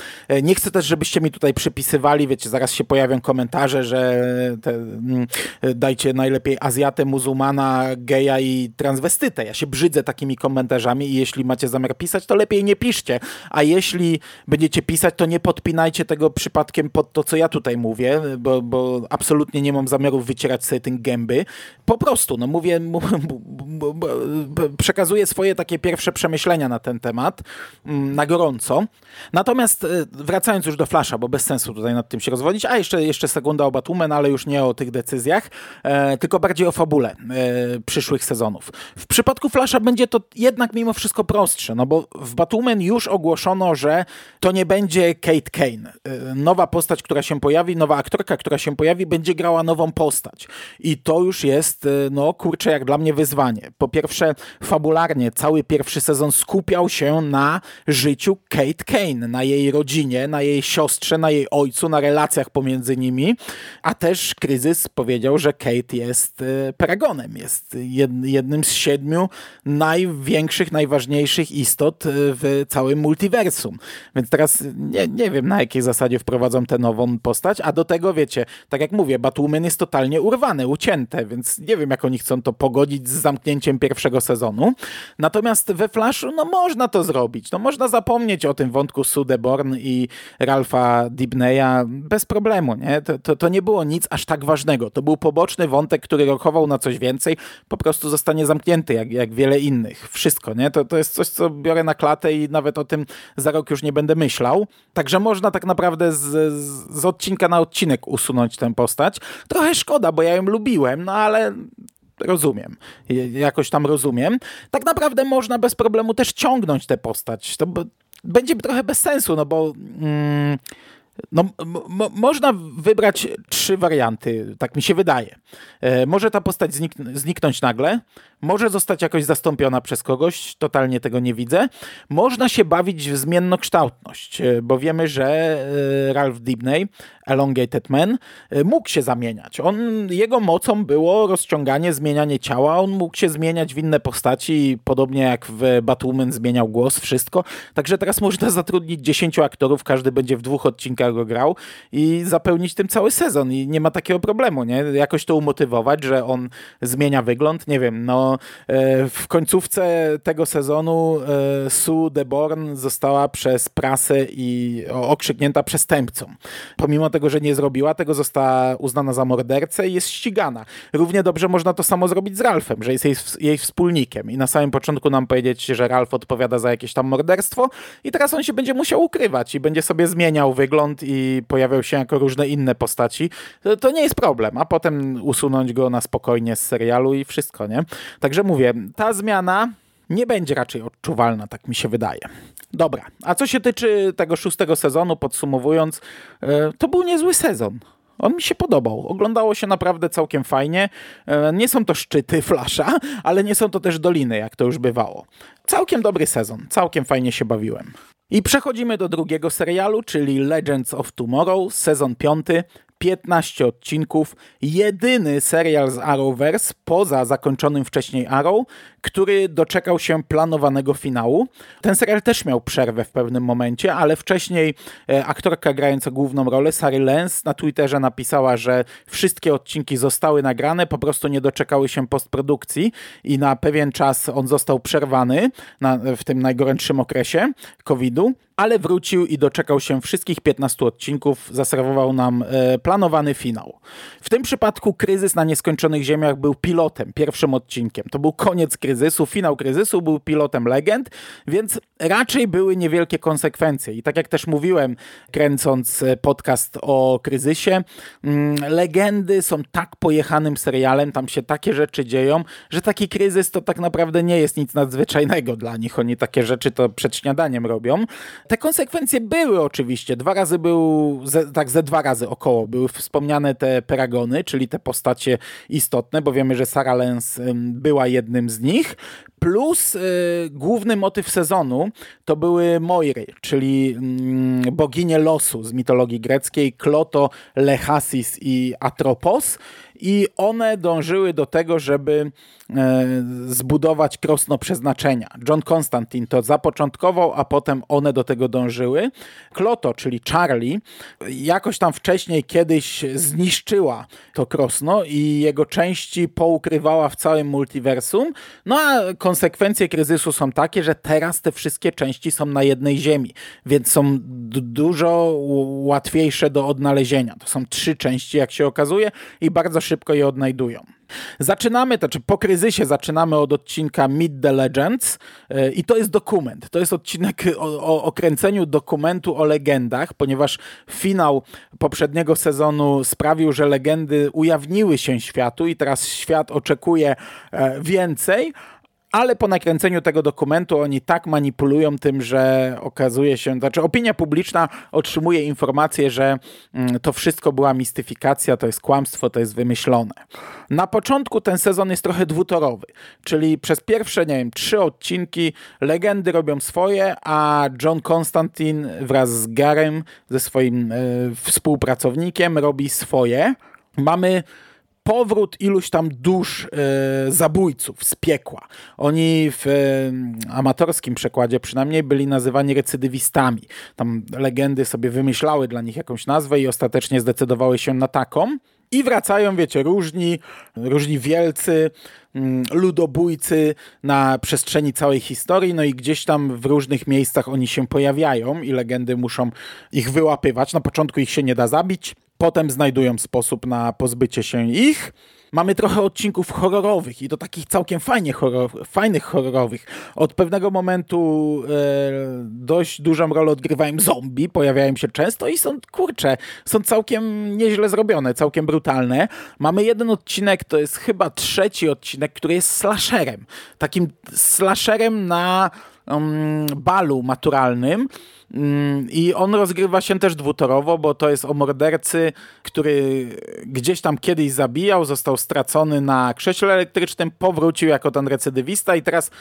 Nie chcę też, żebyście mi tutaj przypisywali, wiecie, zaraz się pojawią komentarze, że te, mm, dajcie najlepiej Azjatę, muzułmana, geja i transwestytę. Ja się brzydzę takimi komentarzami i jeśli macie zamiar pisać, to lepiej nie piszcie. A jeśli będziecie pisać, to nie podpinajcie tego przypadkiem pod to, co ja tutaj mówię, bo, bo absolutnie nie mam zamiaru wycierać sobie tym gęby. Po prostu, no mówię, przekazuję swoje takie pierwsze przemyślenia na ten temat mm, na gorąco. Natomiast e, wracając już do Flasha, bo bez sensu tutaj nad tym się rozwodzić, a jeszcze, jeszcze sekunda o Batwoman, ale już nie o tych decyzjach, e, tylko bardziej o fabule e, przyszłych sezonów. W przypadku Flasha będzie to jednak mimo wszystko prostsze, no bo w Batwoman już ogłoszono, że to nie będzie Kate Kane. E, nowa postać, która się pojawi, nowa aktorka, która się pojawi, będzie grała nową postać. I to już jest, e, no kurczę, jak dla mnie wyzwanie. Po pierwsze, fabularnie cały pierwszy sezon skupiał się na życiu Kate Kane, na jej rodzinie, na jej siostrze, na jej ojcu, na relacjach pomiędzy nimi, a też kryzys powiedział, że Kate jest e, paragonem, jest jednym z siedmiu największych, najważniejszych istot w całym multiversum. Więc teraz nie, nie wiem na jakiej zasadzie wprowadzą tę nową postać, a do tego wiecie, tak jak mówię, Batwoman jest totalnie urwane, ucięte, więc nie wiem jak oni chcą to pogodzić z zamknięciem pierwszego sezonu. Natomiast we Flashu, no można to zrobić, no można zapomnieć o tym wątku Sue Deborn i Ralpha Dibneya bez problemu, nie? To, to, to nie było nic aż tak ważnego. To był poboczny wątek, który rokował na coś więcej, po prostu zostanie zamknięty, jak, jak wiele innych. Wszystko, nie? To, to jest coś, co biorę na klatę i nawet o tym za rok już nie będę myślał. Także można tak naprawdę z, z odcinka na odcinek usunąć tę postać. Trochę szkoda, bo ja ją lubiłem, no ale rozumiem. Jakoś tam rozumiem. Tak naprawdę można bez problemu też ciągnąć tę postać. To będzie trochę bez sensu, no bo... Mm, no, można wybrać trzy warianty, tak mi się wydaje. E, może ta postać znik zniknąć nagle, może zostać jakoś zastąpiona przez kogoś, totalnie tego nie widzę. Można się bawić w zmiennokształtność, e, bo wiemy, że e, Ralph Dibney, Elongated Man, e, mógł się zamieniać. On, jego mocą było rozciąganie, zmienianie ciała, on mógł się zmieniać w inne postaci, podobnie jak w Batwoman zmieniał głos, wszystko. Także teraz można zatrudnić 10 aktorów, każdy będzie w dwóch odcinkach go grał i zapełnić tym cały sezon i nie ma takiego problemu, nie? Jakoś to umotywować, że on zmienia wygląd, nie wiem, no E, w końcówce tego sezonu e, Sue Deborn została przez prasę i okrzyknięta przestępcą. Pomimo tego, że nie zrobiła tego, została uznana za mordercę i jest ścigana. Równie dobrze można to samo zrobić z Ralphem, że jest jej, jej wspólnikiem i na samym początku nam powiedzieć, że Ralph odpowiada za jakieś tam morderstwo i teraz on się będzie musiał ukrywać i będzie sobie zmieniał wygląd i pojawiał się jako różne inne postaci. To, to nie jest problem, a potem usunąć go na spokojnie z serialu i wszystko, nie? Także mówię, ta zmiana nie będzie raczej odczuwalna, tak mi się wydaje. Dobra, a co się tyczy tego szóstego sezonu, podsumowując, e, to był niezły sezon. On mi się podobał. Oglądało się naprawdę całkiem fajnie. E, nie są to szczyty Flasha, ale nie są to też doliny, jak to już bywało. Całkiem dobry sezon. Całkiem fajnie się bawiłem. I przechodzimy do drugiego serialu, czyli Legends of Tomorrow, sezon piąty. 15 odcinków, jedyny serial z Arrowverse poza zakończonym wcześniej Arrow, który doczekał się planowanego finału. Ten serial też miał przerwę w pewnym momencie, ale wcześniej e, aktorka grająca główną rolę, Sary Lance, na Twitterze napisała, że wszystkie odcinki zostały nagrane, po prostu nie doczekały się postprodukcji i na pewien czas on został przerwany na, w tym najgorętszym okresie COVID-u ale wrócił i doczekał się wszystkich 15 odcinków, zaserwował nam e, planowany finał. W tym przypadku Kryzys na Nieskończonych Ziemiach był pilotem, pierwszym odcinkiem. To był koniec kryzysu, finał kryzysu był pilotem legend, więc raczej były niewielkie konsekwencje. I tak jak też mówiłem, kręcąc e, podcast o kryzysie, mm, legendy są tak pojechanym serialem, tam się takie rzeczy dzieją, że taki kryzys to tak naprawdę nie jest nic nadzwyczajnego dla nich. Oni takie rzeczy to przed śniadaniem robią. Te konsekwencje były oczywiście. Dwa razy był, tak ze dwa razy około były wspomniane te peragony, czyli te postacie istotne, bo wiemy, że Sarah Lance była jednym z nich. Plus y, główny motyw sezonu to były Moiry, czyli y, boginie losu z mitologii greckiej, Kloto, Lechasis i Atropos. I one dążyły do tego, żeby e, zbudować krosno przeznaczenia. John Constantine to zapoczątkował, a potem one do tego dążyły. Kloto, czyli Charlie, jakoś tam wcześniej kiedyś zniszczyła to krosno i jego części poukrywała w całym multiversum. No a konsekwencje kryzysu są takie, że teraz te wszystkie części są na jednej ziemi, więc są dużo łatwiejsze do odnalezienia. To są trzy części, jak się okazuje, i bardzo szybko je odnajdują. Zaczynamy, to czy po kryzysie zaczynamy od odcinka Meet the Legends e, i to jest dokument. To jest odcinek o, o okręceniu dokumentu o legendach, ponieważ finał poprzedniego sezonu sprawił, że legendy ujawniły się światu i teraz świat oczekuje e, więcej ale po nakręceniu tego dokumentu oni tak manipulują tym, że okazuje się, znaczy opinia publiczna otrzymuje informację, że mm, to wszystko była mistyfikacja, to jest kłamstwo, to jest wymyślone. Na początku ten sezon jest trochę dwutorowy, czyli przez pierwsze, nie wiem, trzy odcinki legendy robią swoje, a John Constantine wraz z Garem, ze swoim y, współpracownikiem robi swoje. Mamy powrót iluś tam dusz e, zabójców z piekła. Oni w e, amatorskim przekładzie przynajmniej byli nazywani recydywistami. Tam legendy sobie wymyślały dla nich jakąś nazwę i ostatecznie zdecydowały się na taką. I wracają, wiecie, różni, różni wielcy, mm, ludobójcy na przestrzeni całej historii, no i gdzieś tam w różnych miejscach oni się pojawiają i legendy muszą ich wyłapywać. Na początku ich się nie da zabić, Potem znajdują sposób na pozbycie się ich. Mamy trochę odcinków horrorowych i to takich całkiem fajnie horror, fajnych horrorowych. Od pewnego momentu e, dość dużą rolę odgrywają zombie, pojawiają się często i są, kurcze, są całkiem nieźle zrobione, całkiem brutalne. Mamy jeden odcinek, to jest chyba trzeci odcinek, który jest slasherem. Takim slasherem na um, balu maturalnym. Mm, I on rozgrywa się też dwutorowo, bo to jest o mordercy, który gdzieś tam kiedyś zabijał, został stracony na krześle elektrycznym, powrócił jako ten recydywista i teraz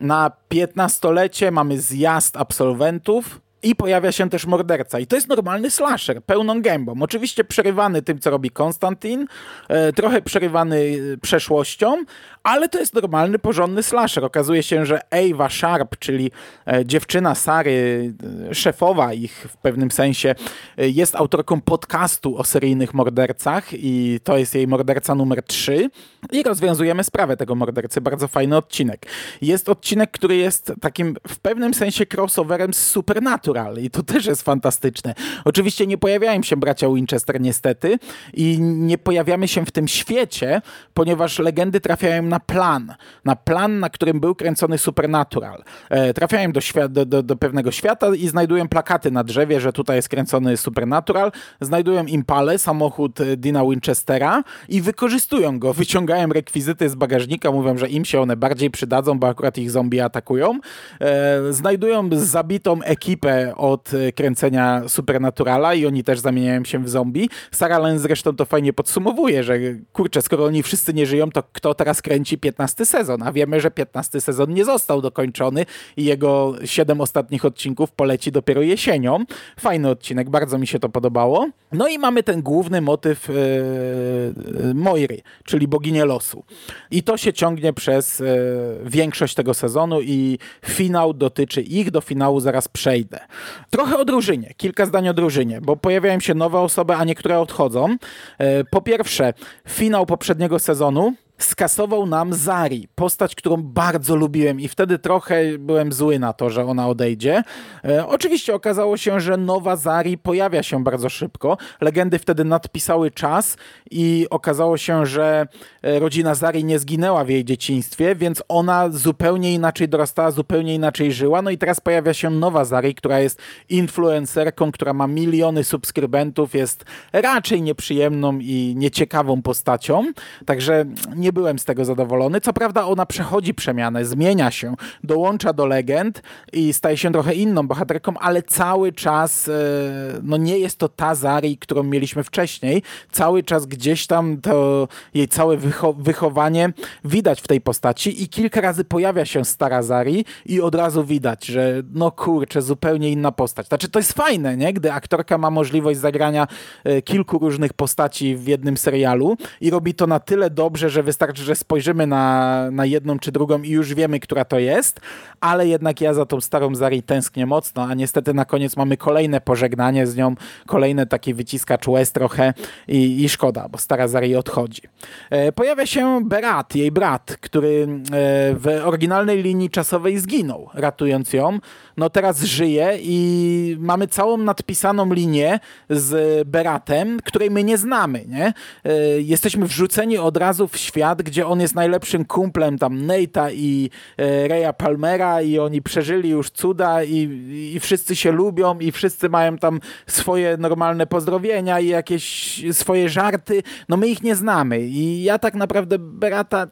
na 15-lecie mamy zjazd absolwentów i pojawia się też morderca. I to jest normalny slasher, pełną gębą. Oczywiście przerywany tym, co robi Konstantin, e, trochę przerywany e, przeszłością, ale to jest normalny, porządny slasher. Okazuje się, że Ava Sharp, czyli e, dziewczyna Sary, szefowa ich w pewnym sensie, jest autorką podcastu o seryjnych mordercach i to jest jej morderca numer 3 i rozwiązujemy sprawę tego mordercy. Bardzo fajny odcinek. Jest odcinek, który jest takim w pewnym sensie crossoverem z Supernatural i to też jest fantastyczne. Oczywiście nie pojawiają się bracia Winchester niestety i nie pojawiamy się w tym świecie, ponieważ legendy trafiają na plan. Na plan, na którym był kręcony Supernatural. E, trafiają do, do, do, do pewnego świata i znajdują plakaty na drzewie, że tutaj jest kręcony Supernatural. Znajdują Impale, samochód Dina Winchestera i wykorzystują go. Wyciągają rekwizyty z bagażnika, mówią, że im się one bardziej przydadzą, bo akurat ich zombie atakują. E, znajdują zabitą ekipę od e, kręcenia Supernaturala i oni też zamieniają się w zombie. Sarah Lane zresztą to fajnie podsumowuje, że kurczę, skoro oni wszyscy nie żyją, to kto teraz kręci 15 sezon? A wiemy, że 15 sezon nie został dokończony i jego 7 ostatnich odcinków poleci dopiero jesienią. Fajny odcinek, bardzo mi się to podobało. No i mamy ten główny motyw yy, Moiry, czyli boginię losu. I to się ciągnie przez yy, większość tego sezonu i finał dotyczy ich, do finału zaraz przejdę. Trochę o drużynie, kilka zdań o drużynie, bo pojawiają się nowe osoby, a niektóre odchodzą. E, po pierwsze, finał poprzedniego sezonu skasował nam Zari, postać, którą bardzo lubiłem i wtedy trochę byłem zły na to, że ona odejdzie. E, oczywiście okazało się, że nowa Zari pojawia się bardzo szybko. Legendy wtedy nadpisały czas i okazało się, że e, rodzina Zari nie zginęła w jej dzieciństwie, więc ona zupełnie inaczej dorastała, zupełnie inaczej żyła. No i teraz pojawia się nowa Zari, która jest influencerką, która ma miliony subskrybentów, jest raczej nieprzyjemną i nieciekawą postacią. Także nie byłem z tego zadowolony. Co prawda ona przechodzi przemianę, zmienia się, dołącza do legend i staje się trochę inną bohaterką, ale cały czas e, no nie jest to ta Zari, którą mieliśmy wcześniej. Cały czas gdzieś tam to jej całe wycho wychowanie widać w tej postaci i kilka razy pojawia się stara Zari i od razu widać, że no kurczę, zupełnie inna postać. Znaczy to jest fajne, nie? Gdy aktorka ma możliwość zagrania e, kilku różnych postaci w jednym serialu i robi to na tyle dobrze, że wystarczy, że spojrzymy na, na jedną czy drugą i już wiemy, która to jest, ale jednak ja za tą starą Zari tęsknię mocno, a niestety na koniec mamy kolejne pożegnanie z nią, kolejne taki wyciskacz łez trochę i, i szkoda, bo stara Zari odchodzi. E, pojawia się Berat, jej brat, który e, w oryginalnej linii czasowej zginął, ratując ją. No teraz żyje i mamy całą nadpisaną linię z Beratem, której my nie znamy, nie? E, jesteśmy wrzuceni od razu w świat, gdzie on jest najlepszym kumplem tam Nate'a i e, Raya Palmera i oni przeżyli już cuda i, i wszyscy się lubią i wszyscy mają tam swoje normalne pozdrowienia i jakieś swoje żarty. No my ich nie znamy i ja tak naprawdę Berata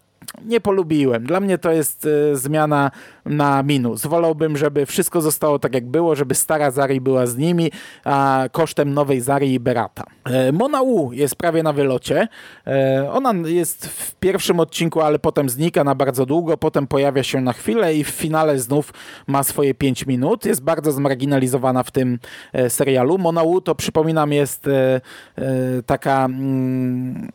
nie polubiłem. Dla mnie to jest y, zmiana na minus. Wolałbym, żeby wszystko zostało tak jak było, żeby stara Zari była z nimi, a kosztem nowej Zari i Berata. E, Mona Wu jest prawie na wylocie. E, ona jest w pierwszym odcinku, ale potem znika na bardzo długo, potem pojawia się na chwilę i w finale znów ma swoje 5 minut. Jest bardzo zmarginalizowana w tym e, serialu. Mona Wu to przypominam jest taka... Mm,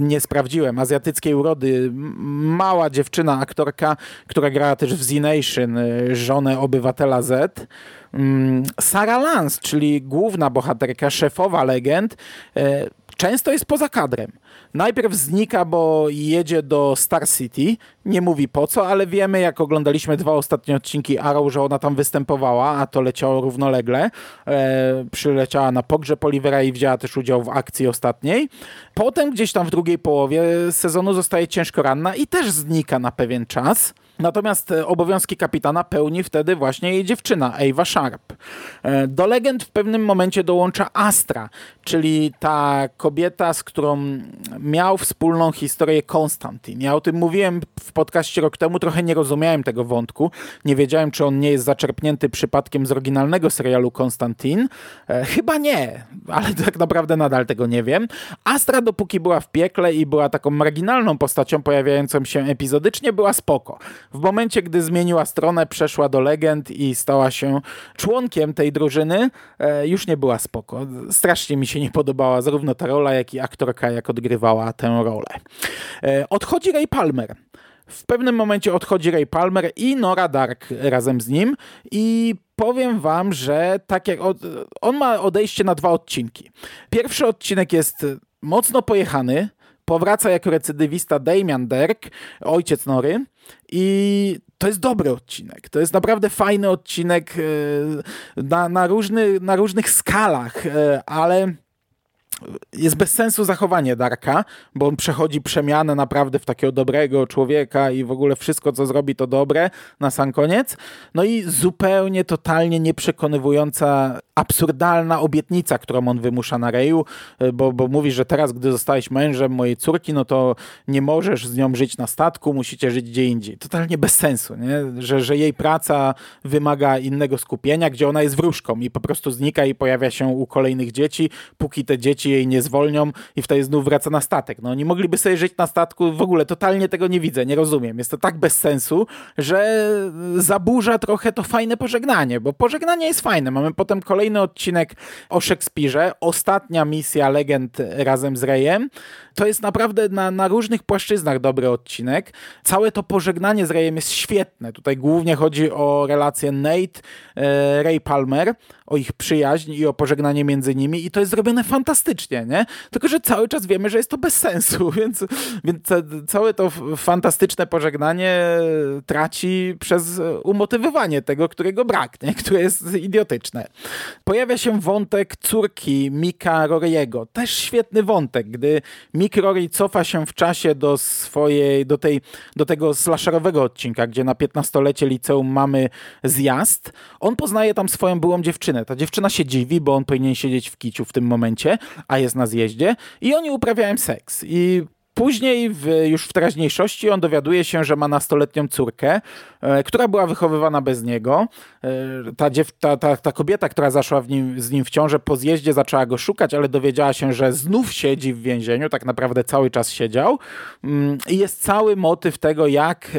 nie sprawdziłem, azjatyckiej urody, mała dziewczyna, aktorka, która grała też w Z Nation, y, żonę obywatela Z. Mm, Sarah Lance, czyli główna bohaterka, szefowa legend, y, często jest poza kadrem. Najpierw znika, bo jedzie do Star City, nie mówi po co, ale wiemy, jak oglądaliśmy dwa ostatnie odcinki Arrow, że ona tam występowała, a to leciało równolegle. E, przyleciała na pogrzeb Olivera i wzięła też udział w akcji ostatniej. Potem gdzieś tam w drugiej połowie sezonu zostaje ciężko ranna i też znika na pewien czas. Natomiast e, obowiązki kapitana pełni wtedy właśnie jej dziewczyna, Ava Sharp. E, do legend w pewnym momencie dołącza Astra, czyli ta kobieta, z którą miał wspólną historię Konstantin. Ja o tym mówiłem w podcaście rok temu, trochę nie rozumiałem tego wątku. Nie wiedziałem, czy on nie jest zaczerpnięty przypadkiem z oryginalnego serialu Konstantin. E, chyba nie, ale tak naprawdę nadal tego nie wiem. Astra dopóki była w piekle i była taką marginalną postacią pojawiającą się epizodycznie, była spoko. W momencie, gdy zmieniła stronę, przeszła do legend i stała się członkiem tej drużyny, e, już nie była spoko. Strasznie mi się nie podobała zarówno ta rola, jak i aktorka, jak odgrywała tę rolę. E, odchodzi Ray Palmer. W pewnym momencie odchodzi Ray Palmer i Nora Dark razem z nim i powiem wam, że tak jak od, on ma odejście na dwa odcinki. Pierwszy odcinek jest mocno pojechany, powraca jako recydywista Damian Derk, ojciec Nory i to jest dobry odcinek. To jest naprawdę fajny odcinek e, na, na, różny, na różnych skalach, e, ale jest bez sensu zachowanie Darka, bo on przechodzi przemianę naprawdę w takiego dobrego człowieka i w ogóle wszystko, co zrobi, to dobre na sam koniec. No i zupełnie, totalnie nieprzekonywująca, absurdalna obietnica, którą on wymusza na Reju, bo, bo mówi, że teraz, gdy zostałeś mężem mojej córki, no to nie możesz z nią żyć na statku, musicie żyć gdzie indziej. Totalnie bez sensu, nie? Że, że jej praca wymaga innego skupienia, gdzie ona jest wróżką i po prostu znika i pojawia się u kolejnych dzieci, póki te dzieci jej nie zwolnią i wtedy znów wraca na statek. No oni mogliby sobie żyć na statku, w ogóle totalnie tego nie widzę, nie rozumiem. Jest to tak bez sensu, że zaburza trochę to fajne pożegnanie, bo pożegnanie jest fajne. Mamy potem kolejny odcinek o Szekspirze, ostatnia misja legend razem z Rejem. To jest naprawdę na, na różnych płaszczyznach dobry odcinek. Całe to pożegnanie z Rejem jest świetne. Tutaj głównie chodzi o relację Nate, e, Ray Palmer, o ich przyjaźń i o pożegnanie między nimi i to jest zrobione fantastycznie, nie? Tylko, że cały czas wiemy, że jest to bez sensu, więc, więc całe to fantastyczne pożegnanie traci przez umotywowanie tego, którego brak, nie? które jest idiotyczne. Pojawia się wątek córki Mika Rory'ego. Też świetny wątek, gdy Mick Rory cofa się w czasie do swojej, do, tej, do tego slasherowego odcinka, gdzie na 15-lecie liceum mamy zjazd. On poznaje tam swoją byłą dziewczynę. Ta dziewczyna się dziwi, bo on powinien siedzieć w kiciu w tym momencie, a jest na zjeździe i oni uprawiają seks. I później, w, już w teraźniejszości, on dowiaduje się, że ma nastoletnią córkę, e, która była wychowywana bez niego. E, ta, dziew, ta, ta, ta kobieta, która zaszła nim, z nim w ciążę, po zjeździe zaczęła go szukać, ale dowiedziała się, że znów siedzi w więzieniu, tak naprawdę cały czas siedział. Mm, I jest cały motyw tego, jak e,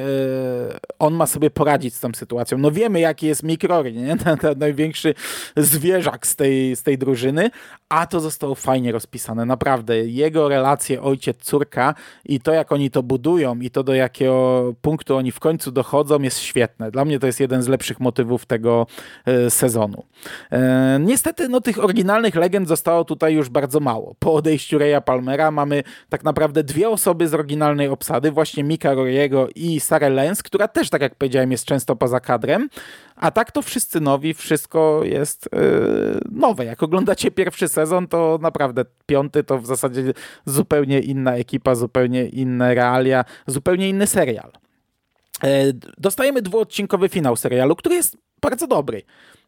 on ma sobie poradzić z tą sytuacją. No wiemy, jaki jest Mikrory, nie? Ten, ten największy zwierzak z tej, z tej drużyny, a to zostało fajnie rozpisane, naprawdę. Jego relacje ojciec-córka i to, jak oni to budują i to, do jakiego punktu oni w końcu dochodzą, jest świetne. Dla mnie to jest jeden z lepszych motywów tego e, sezonu. E, niestety, no tych oryginalnych legend zostało tutaj już bardzo mało. Po odejściu Reya Palmera mamy tak naprawdę dwie osoby z oryginalnej obsady, właśnie Mika Roriego i Sarah Lenz, która też, tak jak powiedziałem, jest często poza kadrem, a tak to wszyscy nowi, wszystko jest yy, nowe. Jak oglądacie pierwszy sezon, to naprawdę piąty to w zasadzie zupełnie inna ekipa, zupełnie inne realia, zupełnie inny serial. Yy, dostajemy dwuodcinkowy finał serialu, który jest bardzo dobry.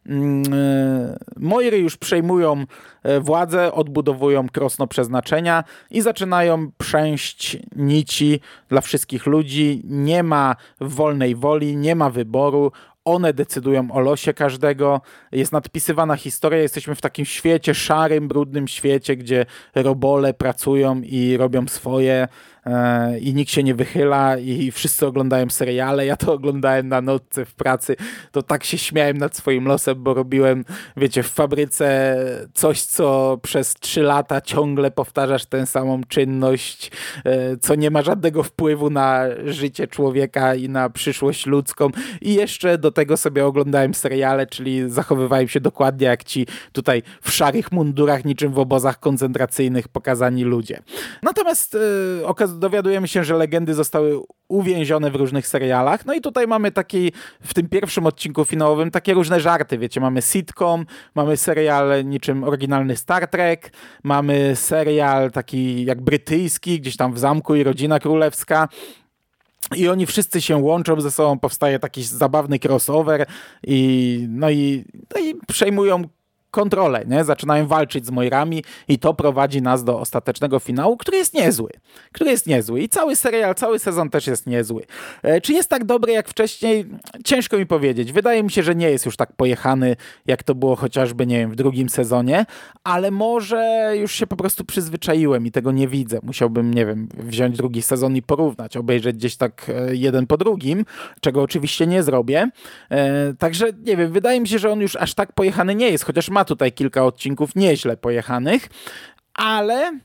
Mm, e, Moiry już przejmują e, władzę, odbudowują krosno przeznaczenia i zaczynają przęść nici dla wszystkich ludzi. Nie ma wolnej woli, nie ma wyboru. One decydują o losie każdego. Jest nadpisywana historia. Jesteśmy w takim świecie, szarym, brudnym świecie, gdzie robole pracują i robią swoje i nikt się nie wychyla i wszyscy oglądają seriale. Ja to oglądałem na nocce w pracy. To tak się śmiałem nad swoim losem, bo robiłem, wiecie, w fabryce coś, co przez trzy lata ciągle powtarzasz tę samą czynność, e, co nie ma żadnego wpływu na życie człowieka i na przyszłość ludzką. I jeszcze do tego sobie oglądałem seriale, czyli zachowywałem się dokładnie jak ci tutaj w szarych mundurach, niczym w obozach koncentracyjnych pokazani ludzie. Natomiast yy, dowiadujemy się, że legendy zostały uwięzione w różnych serialach. No i tutaj mamy taki, w tym pierwszym odcinku finałowym, takie różne żarty, wiecie, mamy sitcom, mamy serial niczym oryginalny Star Trek, mamy serial taki jak brytyjski, gdzieś tam w zamku i rodzina królewska, i oni wszyscy się łączą ze sobą, powstaje taki zabawny crossover i, no i, no i przejmują kontrolę, nie? zaczynają walczyć z Moirami i to prowadzi nas do ostatecznego finału, który jest niezły. Który jest niezły i cały serial, cały sezon też jest niezły. E, czy jest tak dobry jak wcześniej? Ciężko mi powiedzieć. Wydaje mi się, że nie jest już tak pojechany, jak to było chociażby, nie wiem, w drugim sezonie, ale może już się po prostu przyzwyczaiłem i tego nie widzę. Musiałbym, nie wiem, wziąć drugi sezon i porównać, obejrzeć gdzieś tak e, jeden po drugim, czego oczywiście nie zrobię. E, także, nie wiem, wydaje mi się, że on już aż tak pojechany nie jest, chociaż ma tutaj kilka odcinków nieźle pojechanych, ale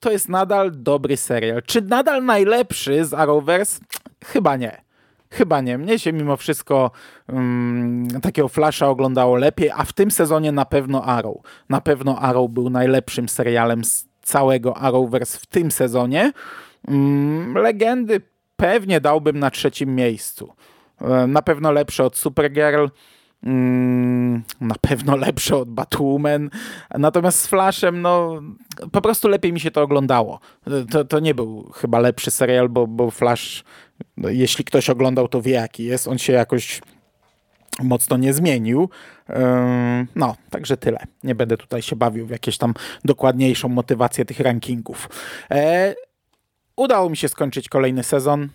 to jest nadal dobry serial. Czy nadal najlepszy z Arrowverse? Chyba nie. Chyba nie. Mnie się mimo wszystko um, takiego Flasha oglądało lepiej, a w tym sezonie na pewno Arrow. Na pewno Arrow był najlepszym serialem z całego Arrowverse w tym sezonie. Um, legendy pewnie dałbym na trzecim miejscu. Um, na pewno lepsze od Supergirl. Mm, na pewno lepsze od Batwoman. Natomiast z Flashem, no po prostu lepiej mi się to oglądało. To, to nie był chyba lepszy serial, bo, bo Flash, no, jeśli ktoś oglądał, to wie jaki jest. On się jakoś mocno nie zmienił. No, także tyle. Nie będę tutaj się bawił w jakieś tam dokładniejszą motywację tych rankingów. E, udało mi się skończyć kolejny sezon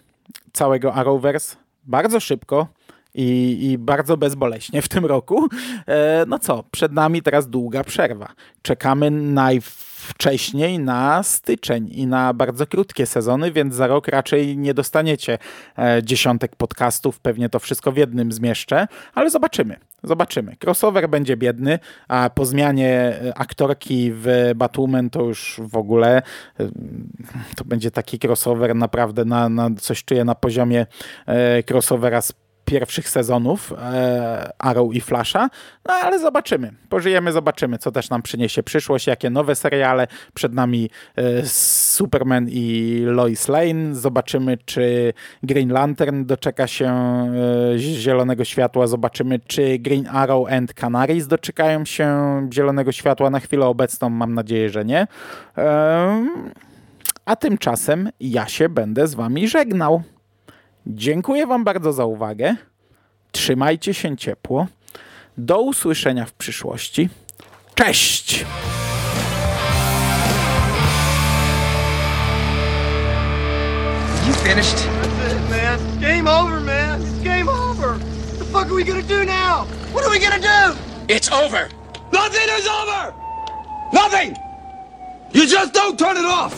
całego Arrowverse bardzo szybko i, i bardzo bezboleśnie w tym roku. E, no co, przed nami teraz długa przerwa. Czekamy najwcześniej na styczeń i na bardzo krótkie sezony, więc za rok raczej nie dostaniecie e, dziesiątek podcastów, pewnie to wszystko w jednym zmieszczę, ale zobaczymy. Zobaczymy. Crossover będzie biedny, a po zmianie e, aktorki w Batwoman to już w ogóle to będzie taki crossover naprawdę na, na coś czuję na poziomie crossovera z pierwszych sezonów e, Arrow i Flasha, no ale zobaczymy, pożyjemy, zobaczymy, co też nam przyniesie przyszłość, jakie nowe seriale, przed nami e, Superman i Lois Lane, zobaczymy, czy Green Lantern doczeka się e, zielonego światła, zobaczymy, czy Green Arrow and Canaries doczekają się zielonego światła, na chwilę obecną mam nadzieję, że nie. A tymczasem ja się będę z wami żegnał. Dziękuję Wam bardzo za uwagę. Trzymajcie się ciepło. Do usłyszenia w przyszłości. Cześć! finished? That's it, man. Game over, man. It's game over. What the fuck are we gonna do now? What are we gonna do? It's over. Nothing is over! Nothing! You just don't turn it off!